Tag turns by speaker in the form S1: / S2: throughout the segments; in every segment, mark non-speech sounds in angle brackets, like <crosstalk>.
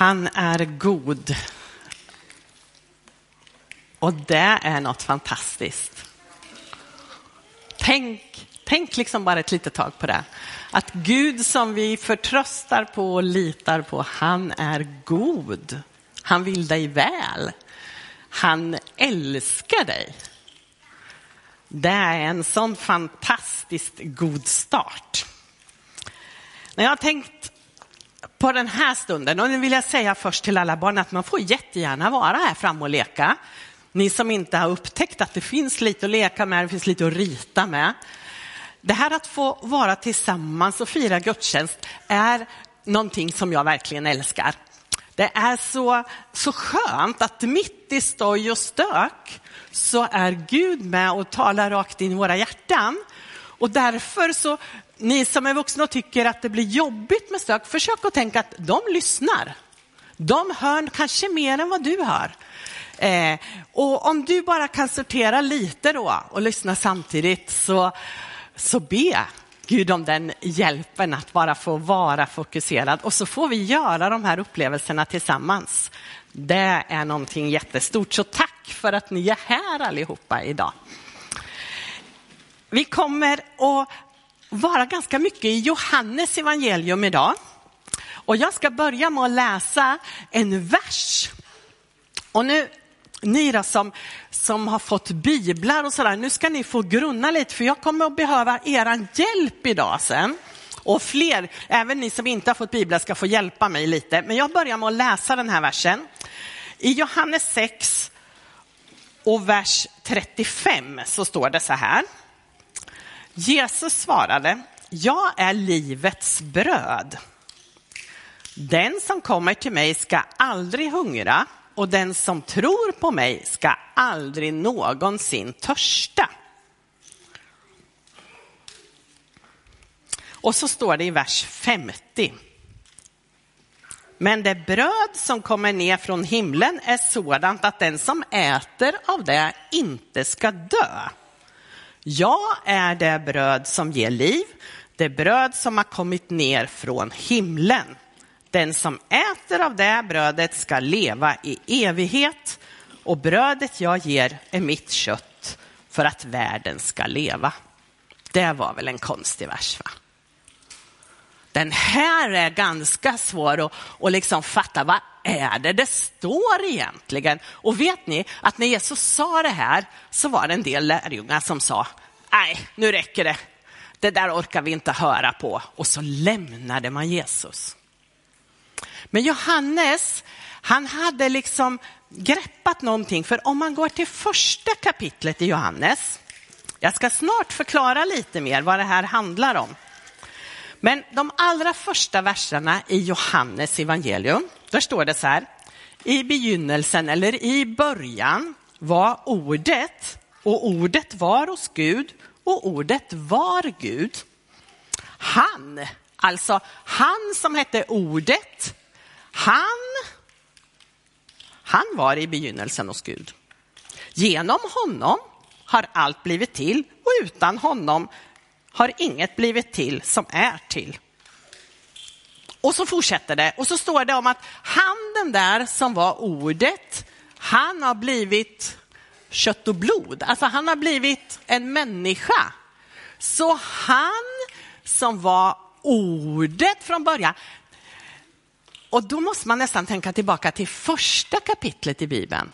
S1: Han är god. Och det är något fantastiskt. Tänk, tänk liksom bara ett litet tag på det. Att Gud som vi förtröstar på och litar på, han är god. Han vill dig väl. Han älskar dig. Det är en sån fantastiskt god start. När jag har tänkt på den här stunden, och nu vill jag säga först till alla barn att man får jättegärna vara här framme och leka. Ni som inte har upptäckt att det finns lite att leka med, det finns lite att rita med. Det här att få vara tillsammans och fira gudstjänst är någonting som jag verkligen älskar. Det är så, så skönt att mitt i stoj och stök så är Gud med och talar rakt in i våra hjärtan. Och därför så, ni som är vuxna och tycker att det blir jobbigt med stök, försök att tänka att de lyssnar. De hör kanske mer än vad du hör. Eh, och om du bara kan sortera lite då och lyssna samtidigt så, så be Gud om den hjälpen att bara få vara fokuserad och så får vi göra de här upplevelserna tillsammans. Det är någonting jättestort, så tack för att ni är här allihopa idag. Vi kommer att vara ganska mycket i Johannes evangelium idag. Och jag ska börja med att läsa en vers. Och nu ni då som, som har fått biblar och sådär, nu ska ni få grunna lite för jag kommer att behöva er hjälp idag sen. Och fler, även ni som inte har fått biblar ska få hjälpa mig lite. Men jag börjar med att läsa den här versen. I Johannes 6 och vers 35 så står det så här. Jesus svarade, jag är livets bröd. Den som kommer till mig ska aldrig hungra och den som tror på mig ska aldrig någonsin törsta. Och så står det i vers 50. Men det bröd som kommer ner från himlen är sådant att den som äter av det inte ska dö. Jag är det bröd som ger liv, det bröd som har kommit ner från himlen. Den som äter av det brödet ska leva i evighet och brödet jag ger är mitt kött för att världen ska leva. Det var väl en konstig vers va? Den här är ganska svår att, att liksom fatta. Vad är det det står egentligen? Och vet ni att när Jesus sa det här så var det en del lärjungar som sa, nej, nu räcker det. Det där orkar vi inte höra på. Och så lämnade man Jesus. Men Johannes, han hade liksom greppat någonting, för om man går till första kapitlet i Johannes, jag ska snart förklara lite mer vad det här handlar om. Men de allra första verserna i Johannes evangelium, där står det så här, i begynnelsen eller i början var ordet och ordet var hos Gud och ordet var Gud. Han, alltså han som hette ordet, han, han var i begynnelsen hos Gud. Genom honom har allt blivit till och utan honom har inget blivit till som är till. Och så fortsätter det och så står det om att han den där som var ordet, han har blivit kött och blod. Alltså han har blivit en människa. Så han som var ordet från början, och då måste man nästan tänka tillbaka till första kapitlet i Bibeln.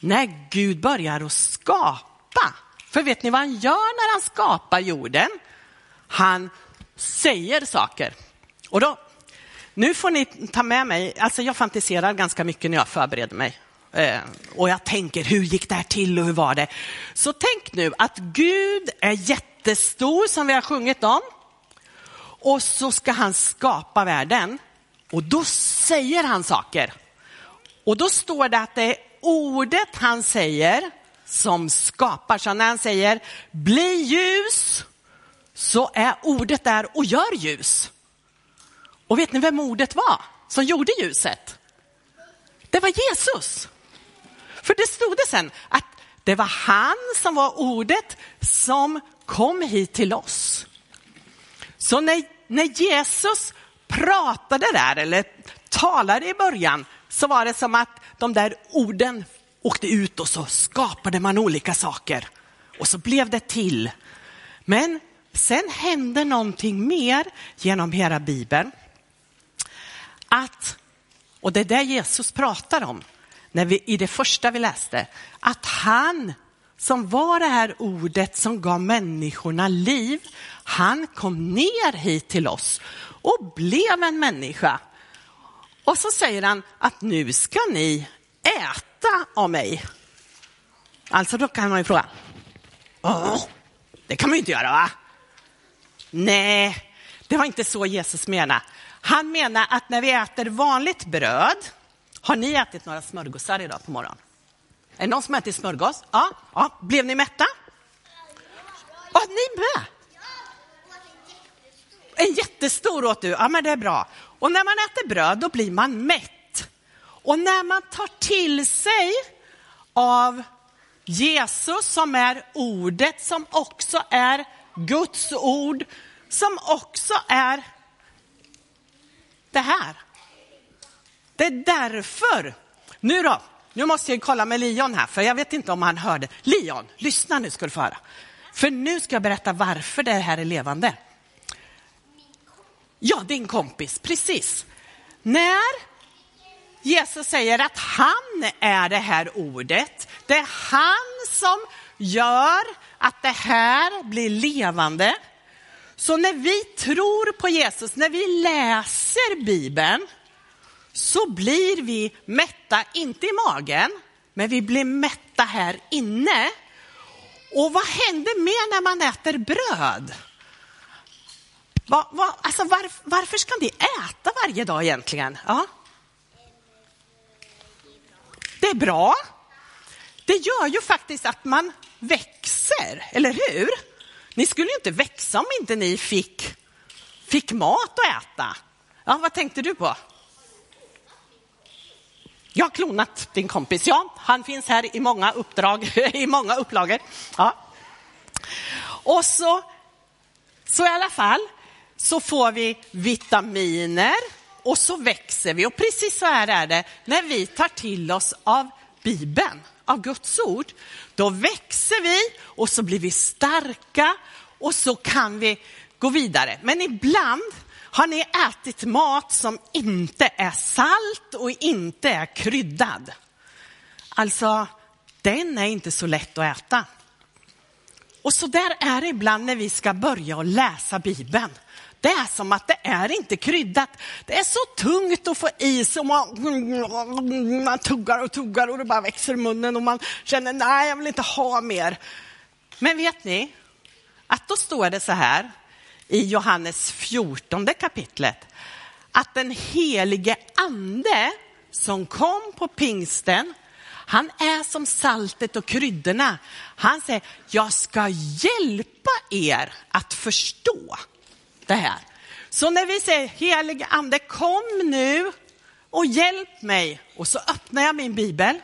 S1: När Gud börjar att skapa. För vet ni vad han gör när han skapar jorden? Han säger saker. Och då, nu får ni ta med mig, alltså jag fantiserar ganska mycket när jag förbereder mig. Eh, och jag tänker, hur gick det här till och hur var det? Så tänk nu att Gud är jättestor som vi har sjungit om. Och så ska han skapa världen. Och då säger han saker. Och då står det att det är ordet han säger som skapar. Så när han säger bli ljus så är ordet där och gör ljus. Och vet ni vem ordet var som gjorde ljuset? Det var Jesus. För det stod det sen att det var han som var ordet som kom hit till oss. Så när, när Jesus pratade där eller talade i början så var det som att de där orden åkte ut och så skapade man olika saker. Och så blev det till. Men sen hände någonting mer genom hela Bibeln. Att, och det är det Jesus pratar om när vi, i det första vi läste, att han som var det här ordet som gav människorna liv, han kom ner hit till oss och blev en människa. Och så säger han att nu ska ni äta av mig. Alltså då kan man ju fråga, Åh, det kan man ju inte göra va? Nej, det var inte så Jesus menade. Han menar att när vi äter vanligt bröd, har ni ätit några smörgåsar idag på morgonen? Är det någon som ätit smörgås? Ja, ja. Blev ni mätta? Ja, ni med? En jättestor åt du, ja men det är bra. Och när man äter bröd då blir man mätt. Och när man tar till sig av Jesus som är ordet som också är Guds ord, som också är det här. Det är därför, nu då, nu måste jag kolla med Leon här, för jag vet inte om han hörde. Leon, lyssna nu ska du få höra. För nu ska jag berätta varför det här är levande. Ja, din kompis, precis. När Jesus säger att han är det här ordet, det är han som gör att det här blir levande. Så när vi tror på Jesus, när vi läser Bibeln, så blir vi mätta, inte i magen, men vi blir mätta här inne. Och vad händer mer när man äter bröd? Va, va, alltså var, varför ska ni äta varje dag egentligen? Ja. Det är bra. Det gör ju faktiskt att man växer, eller hur? Ni skulle ju inte växa om inte ni fick, fick mat att äta. Ja, vad tänkte du på? Jag har klonat din kompis, ja. Han finns här i många uppdrag, <laughs> i många upplagor. Ja. Och så, så i alla fall, så får vi vitaminer och så växer vi. Och precis så här är det när vi tar till oss av Bibeln, av Guds ord. Då växer vi och så blir vi starka och så kan vi gå vidare. Men ibland har ni ätit mat som inte är salt och inte är kryddad? Alltså, den är inte så lätt att äta. Och så där är det ibland när vi ska börja och läsa Bibeln. Det är som att det är inte kryddat. Det är så tungt att få i sig och man, man tuggar och tuggar och det bara växer i munnen och man känner nej, jag vill inte ha mer. Men vet ni att då står det så här i Johannes 14 kapitlet att den helige ande som kom på pingsten, han är som saltet och kryddorna. Han säger, jag ska hjälpa er att förstå det här. Så när vi säger helige ande kom nu och hjälp mig och så öppnar jag min bibel,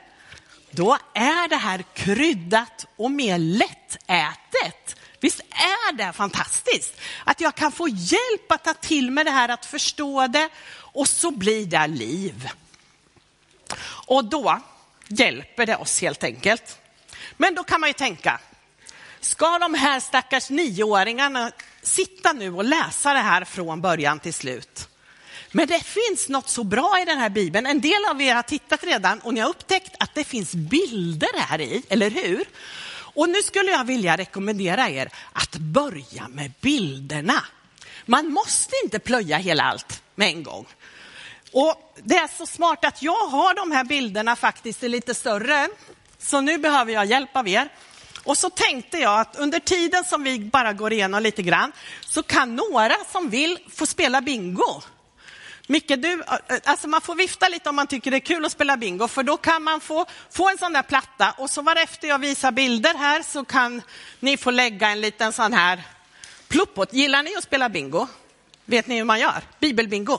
S1: då är det här kryddat och mer lättätet. Visst är det fantastiskt att jag kan få hjälp att ta till mig det här, att förstå det och så blir det liv. Och då hjälper det oss helt enkelt. Men då kan man ju tänka, ska de här stackars nioåringarna sitta nu och läsa det här från början till slut? Men det finns något så bra i den här bibeln. En del av er har tittat redan och ni har upptäckt att det finns bilder här i, eller hur? Och nu skulle jag vilja rekommendera er att börja med bilderna. Man måste inte plöja hela allt med en gång. Och det är så smart att jag har de här bilderna faktiskt i lite större. Så nu behöver jag hjälp av er. Och så tänkte jag att under tiden som vi bara går igenom lite grann så kan några som vill få spela bingo. Micke, du, eh, alltså man får vifta lite om man tycker det är kul att spela bingo, för då kan man få, få en sån där platta och så varefter jag visar bilder här så kan ni få lägga en liten sån här pluppot. Gillar ni att spela bingo? Vet ni hur man gör? Bibelbingo.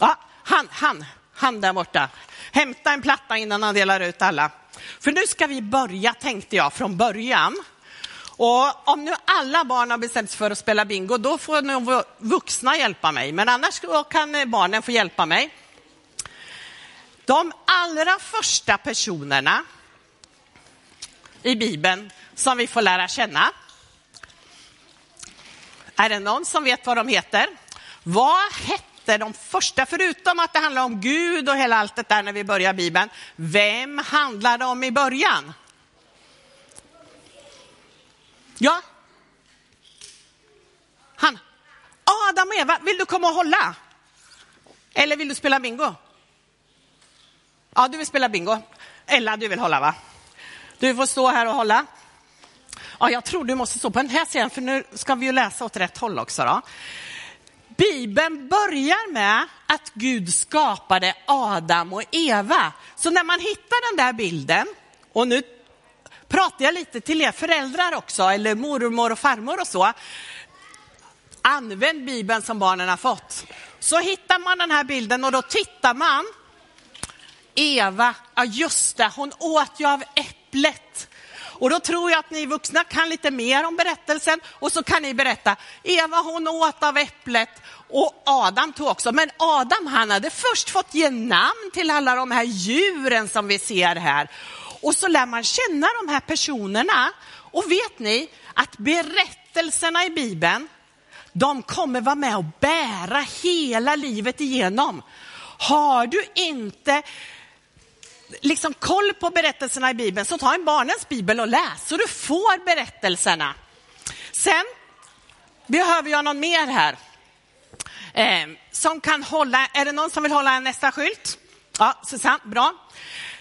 S1: Ja, han, han, han där borta. Hämta en platta innan han delar ut alla. För nu ska vi börja, tänkte jag, från början. Och om nu alla barn har bestämt sig för att spela bingo, då får nog vuxna hjälpa mig. Men annars kan eh, barnen få hjälpa mig. De allra första personerna i Bibeln som vi får lära känna. Är det någon som vet vad de heter? Vad hette de första, förutom att det handlar om Gud och hela allt det där när vi börjar Bibeln. Vem handlar det om i början? Ja? Han. Adam och Eva, vill du komma och hålla? Eller vill du spela bingo? Ja, du vill spela bingo. Ella, du vill hålla va? Du får stå här och hålla. Ja, jag tror du måste stå på den här sidan, för nu ska vi ju läsa åt rätt håll också. Då. Bibeln börjar med att Gud skapade Adam och Eva. Så när man hittar den där bilden, och nu pratar jag lite till er föräldrar också, eller mormor och farmor och så. Använd Bibeln som barnen har fått. Så hittar man den här bilden och då tittar man. Eva, ja just det, hon åt ju av äpplet. Och då tror jag att ni vuxna kan lite mer om berättelsen och så kan ni berätta. Eva hon åt av äpplet och Adam tog också. Men Adam han hade först fått ge namn till alla de här djuren som vi ser här. Och så lär man känna de här personerna. Och vet ni att berättelserna i Bibeln, de kommer vara med och bära hela livet igenom. Har du inte liksom koll på berättelserna i Bibeln, så ta en barnens bibel och läs så du får berättelserna. Sen behöver jag någon mer här. Eh, som kan hålla, är det någon som vill hålla nästa skylt? Ja, Susanne, bra.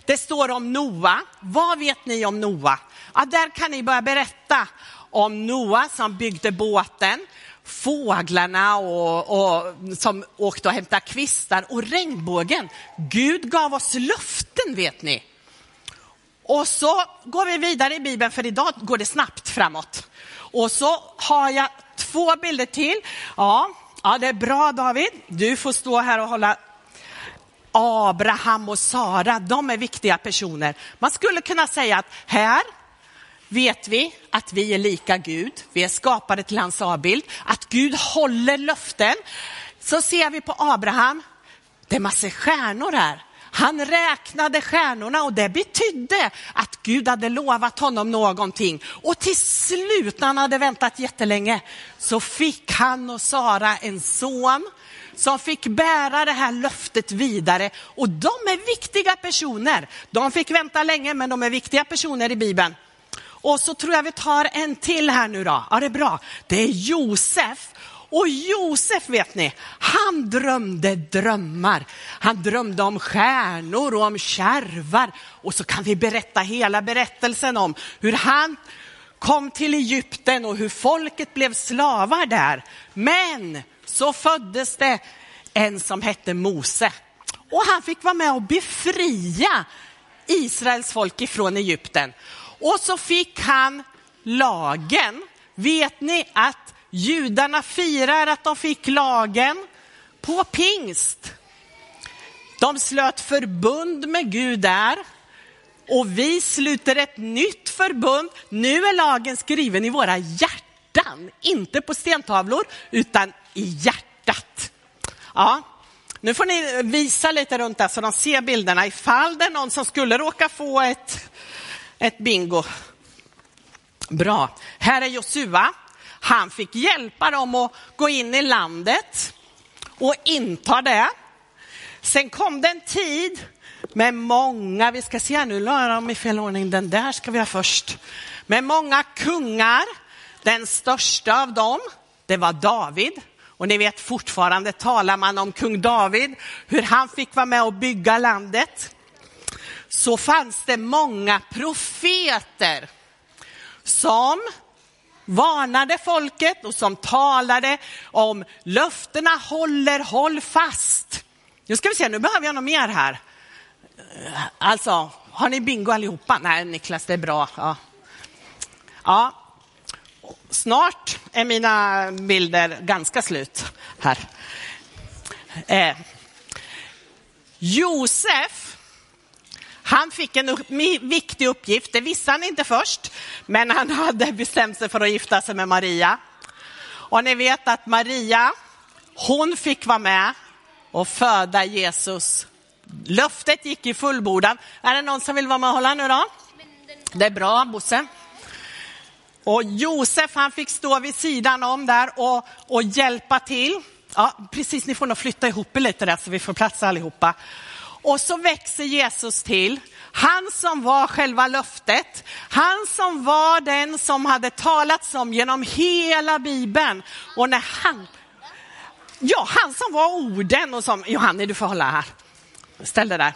S1: Det står om Noa. Vad vet ni om Noa? Ja, där kan ni börja berätta om Noa som byggde båten, fåglarna och, och, som åkte och hämtade kvistar och regnbågen. Gud gav oss löften, vet ni. Och så går vi vidare i Bibeln, för idag går det snabbt framåt. Och så har jag två bilder till. Ja, ja det är bra David. Du får stå här och hålla Abraham och Sara, de är viktiga personer. Man skulle kunna säga att här vet vi att vi är lika Gud. Vi är skapade till hans avbild. Att Gud håller löften. Så ser vi på Abraham, det är massor stjärnor här. Han räknade stjärnorna och det betydde att Gud hade lovat honom någonting. Och till slut, när han hade väntat jättelänge, så fick han och Sara en son som fick bära det här löftet vidare. Och de är viktiga personer. De fick vänta länge, men de är viktiga personer i Bibeln. Och så tror jag vi tar en till här nu då. Ja, det är bra. Det är Josef. Och Josef vet ni, han drömde drömmar. Han drömde om stjärnor och om kärvar. Och så kan vi berätta hela berättelsen om hur han kom till Egypten och hur folket blev slavar där. Men så föddes det en som hette Mose. Och han fick vara med och befria Israels folk ifrån Egypten. Och så fick han lagen. Vet ni att judarna firar att de fick lagen på pingst? De slöt förbund med Gud där och vi sluter ett nytt förbund. Nu är lagen skriven i våra hjärtan, inte på stentavlor utan i hjärtat. Ja, nu får ni visa lite runt där så de ser bilderna ifall det är någon som skulle råka få ett, ett bingo. Bra. Här är Josua. Han fick hjälpa dem att gå in i landet och inta det. Sen kom det en tid med många, vi ska se här nu, la dem i fel ordning, den där ska vi ha först. Med många kungar, den största av dem, det var David. Och ni vet fortfarande talar man om kung David, hur han fick vara med och bygga landet. Så fanns det många profeter som varnade folket och som talade om löftena håller, håll fast. Nu ska vi se, nu behöver jag något mer här. Alltså, har ni bingo allihopa? Nej, Niklas, det är bra. Ja. ja. Snart är mina bilder ganska slut här. Eh. Josef, han fick en upp, viktig uppgift, det visste han inte först, men han hade bestämt sig för att gifta sig med Maria. Och ni vet att Maria, hon fick vara med och föda Jesus. Löftet gick i fullbordan. Är det någon som vill vara med och hålla nu då? Det är bra, Bosse. Och Josef han fick stå vid sidan om där och, och hjälpa till. Ja, precis, ni får nog flytta ihop er lite där så vi får plats allihopa. Och så växer Jesus till. Han som var själva löftet, han som var den som hade talats om genom hela Bibeln. Och när han, ja han som var orden och som, Johanne du får hålla här, ställ dig där.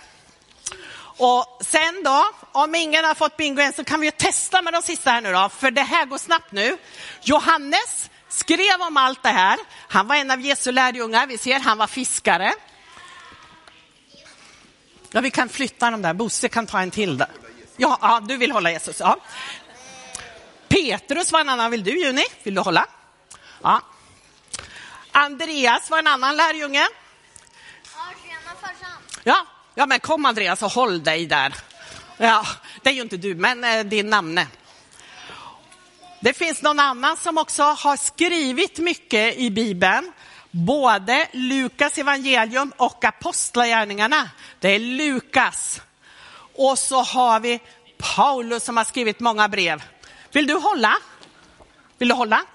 S1: Och sen då, om ingen har fått bingo än så kan vi ju testa med de sista här nu då, för det här går snabbt nu. Johannes skrev om allt det här. Han var en av Jesu lärjungar, vi ser han var fiskare. Ja, vi kan flytta dem där. Bosse kan ta en till där. Ja, ja du vill hålla Jesus. Ja. Petrus var en annan. Vill du, Juni? Vill du hålla? Ja. Andreas var en annan lärjunge. Ja, ja men kom Andreas och håll dig där. Ja, det är ju inte du, men eh, din namne. Det finns någon annan som också har skrivit mycket i Bibeln. Både Lukas evangelium och apostlagärningarna. Det är Lukas. Och så har vi Paulus som har skrivit många brev. Vill du hålla? Vill du hålla?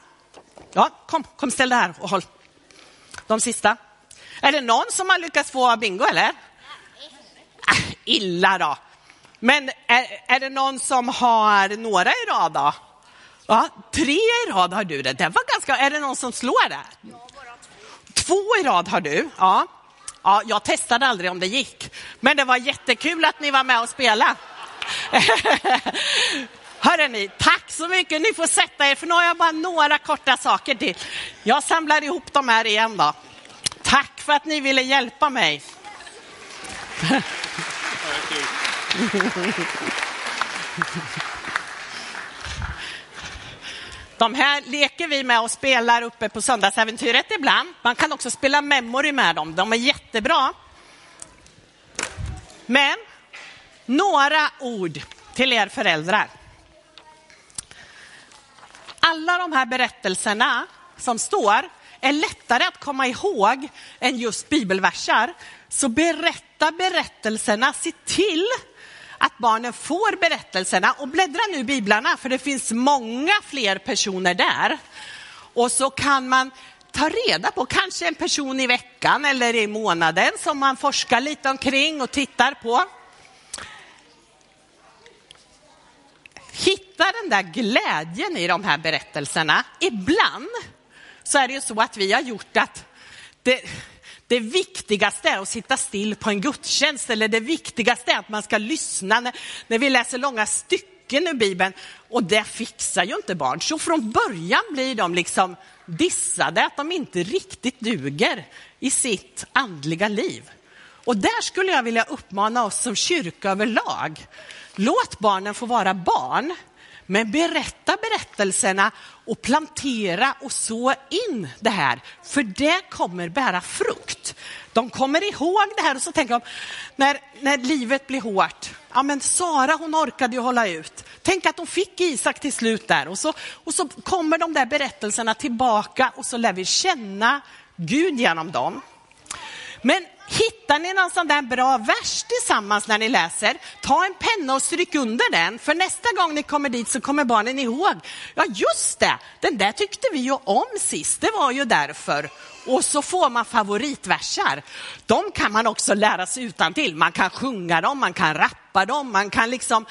S1: Ja, kom, kom ställ dig här och håll. De sista. Är det någon som har lyckats få bingo eller? Äh, illa då. Men är, är det någon som har några i rad då? Ja, tre i rad har du det. Det var ganska, är det någon som slår det? Två i rad har du. Ja. ja, jag testade aldrig om det gick. Men det var jättekul att ni var med och spelade. <laughs> Hörrni, tack så mycket. Ni får sätta er, för nu har jag bara några korta saker till. Jag samlar ihop de här igen då. Tack för att ni ville hjälpa mig. <laughs> <laughs> De här leker vi med och spelar uppe på söndagsäventyret ibland. Man kan också spela memory med dem. De är jättebra. Men några ord till er föräldrar. Alla de här berättelserna som står är lättare att komma ihåg än just bibelversar. Så berätta berättelserna, se till att barnen får berättelserna och bläddra nu i biblarna för det finns många fler personer där. Och så kan man ta reda på kanske en person i veckan eller i månaden som man forskar lite omkring och tittar på. Hitta den där glädjen i de här berättelserna. Ibland så är det ju så att vi har gjort att det, det viktigaste är att sitta still på en gudstjänst eller det viktigaste är att man ska lyssna när, när vi läser långa stycken ur Bibeln. Och det fixar ju inte barn. Så från början blir de liksom dissade, att de inte riktigt duger i sitt andliga liv. Och där skulle jag vilja uppmana oss som kyrka överlag. Låt barnen få vara barn, men berätta berättelserna och plantera och så in det här, för det kommer bära frukt. De kommer ihåg det här och så tänker de, när, när livet blir hårt, ja men Sara hon orkade ju hålla ut. Tänk att hon fick Isak till slut där och så, och så kommer de där berättelserna tillbaka och så lär vi känna Gud genom dem. Men Hittar ni någon sån där bra vers tillsammans när ni läser, ta en penna och stryk under den, för nästa gång ni kommer dit så kommer barnen ihåg. Ja, just det, den där tyckte vi ju om sist, det var ju därför. Och så får man favoritversar. De kan man också lära sig utan till. Man kan sjunga dem, man kan rappa dem, man kan liksom,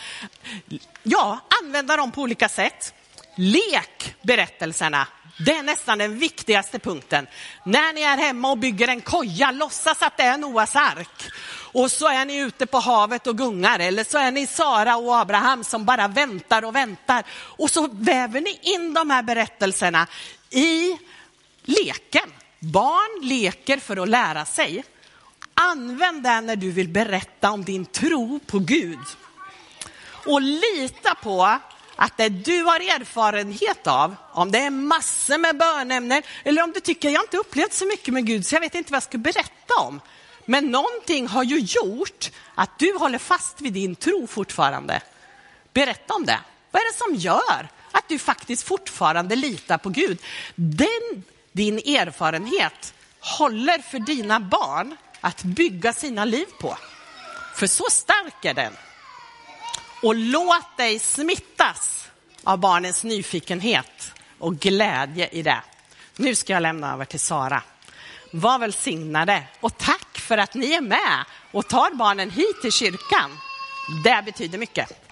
S1: ja, använda dem på olika sätt. Lek berättelserna det är nästan den viktigaste punkten. När ni är hemma och bygger en koja, låtsas att det är Noas ark. Och så är ni ute på havet och gungar, eller så är ni Sara och Abraham som bara väntar och väntar. Och så väver ni in de här berättelserna i leken. Barn leker för att lära sig. Använd det när du vill berätta om din tro på Gud. Och lita på att det du har erfarenhet av, om det är massor med bönämnen eller om du tycker jag inte upplevt så mycket med Gud så jag vet inte vad jag ska berätta om. Men någonting har ju gjort att du håller fast vid din tro fortfarande. Berätta om det. Vad är det som gör att du faktiskt fortfarande litar på Gud? Den, din erfarenhet håller för dina barn att bygga sina liv på. För så stark är den. Och låt dig smittas av barnens nyfikenhet och glädje i det. Nu ska jag lämna över till Sara. Var välsignade och tack för att ni är med och tar barnen hit till kyrkan. Det betyder mycket.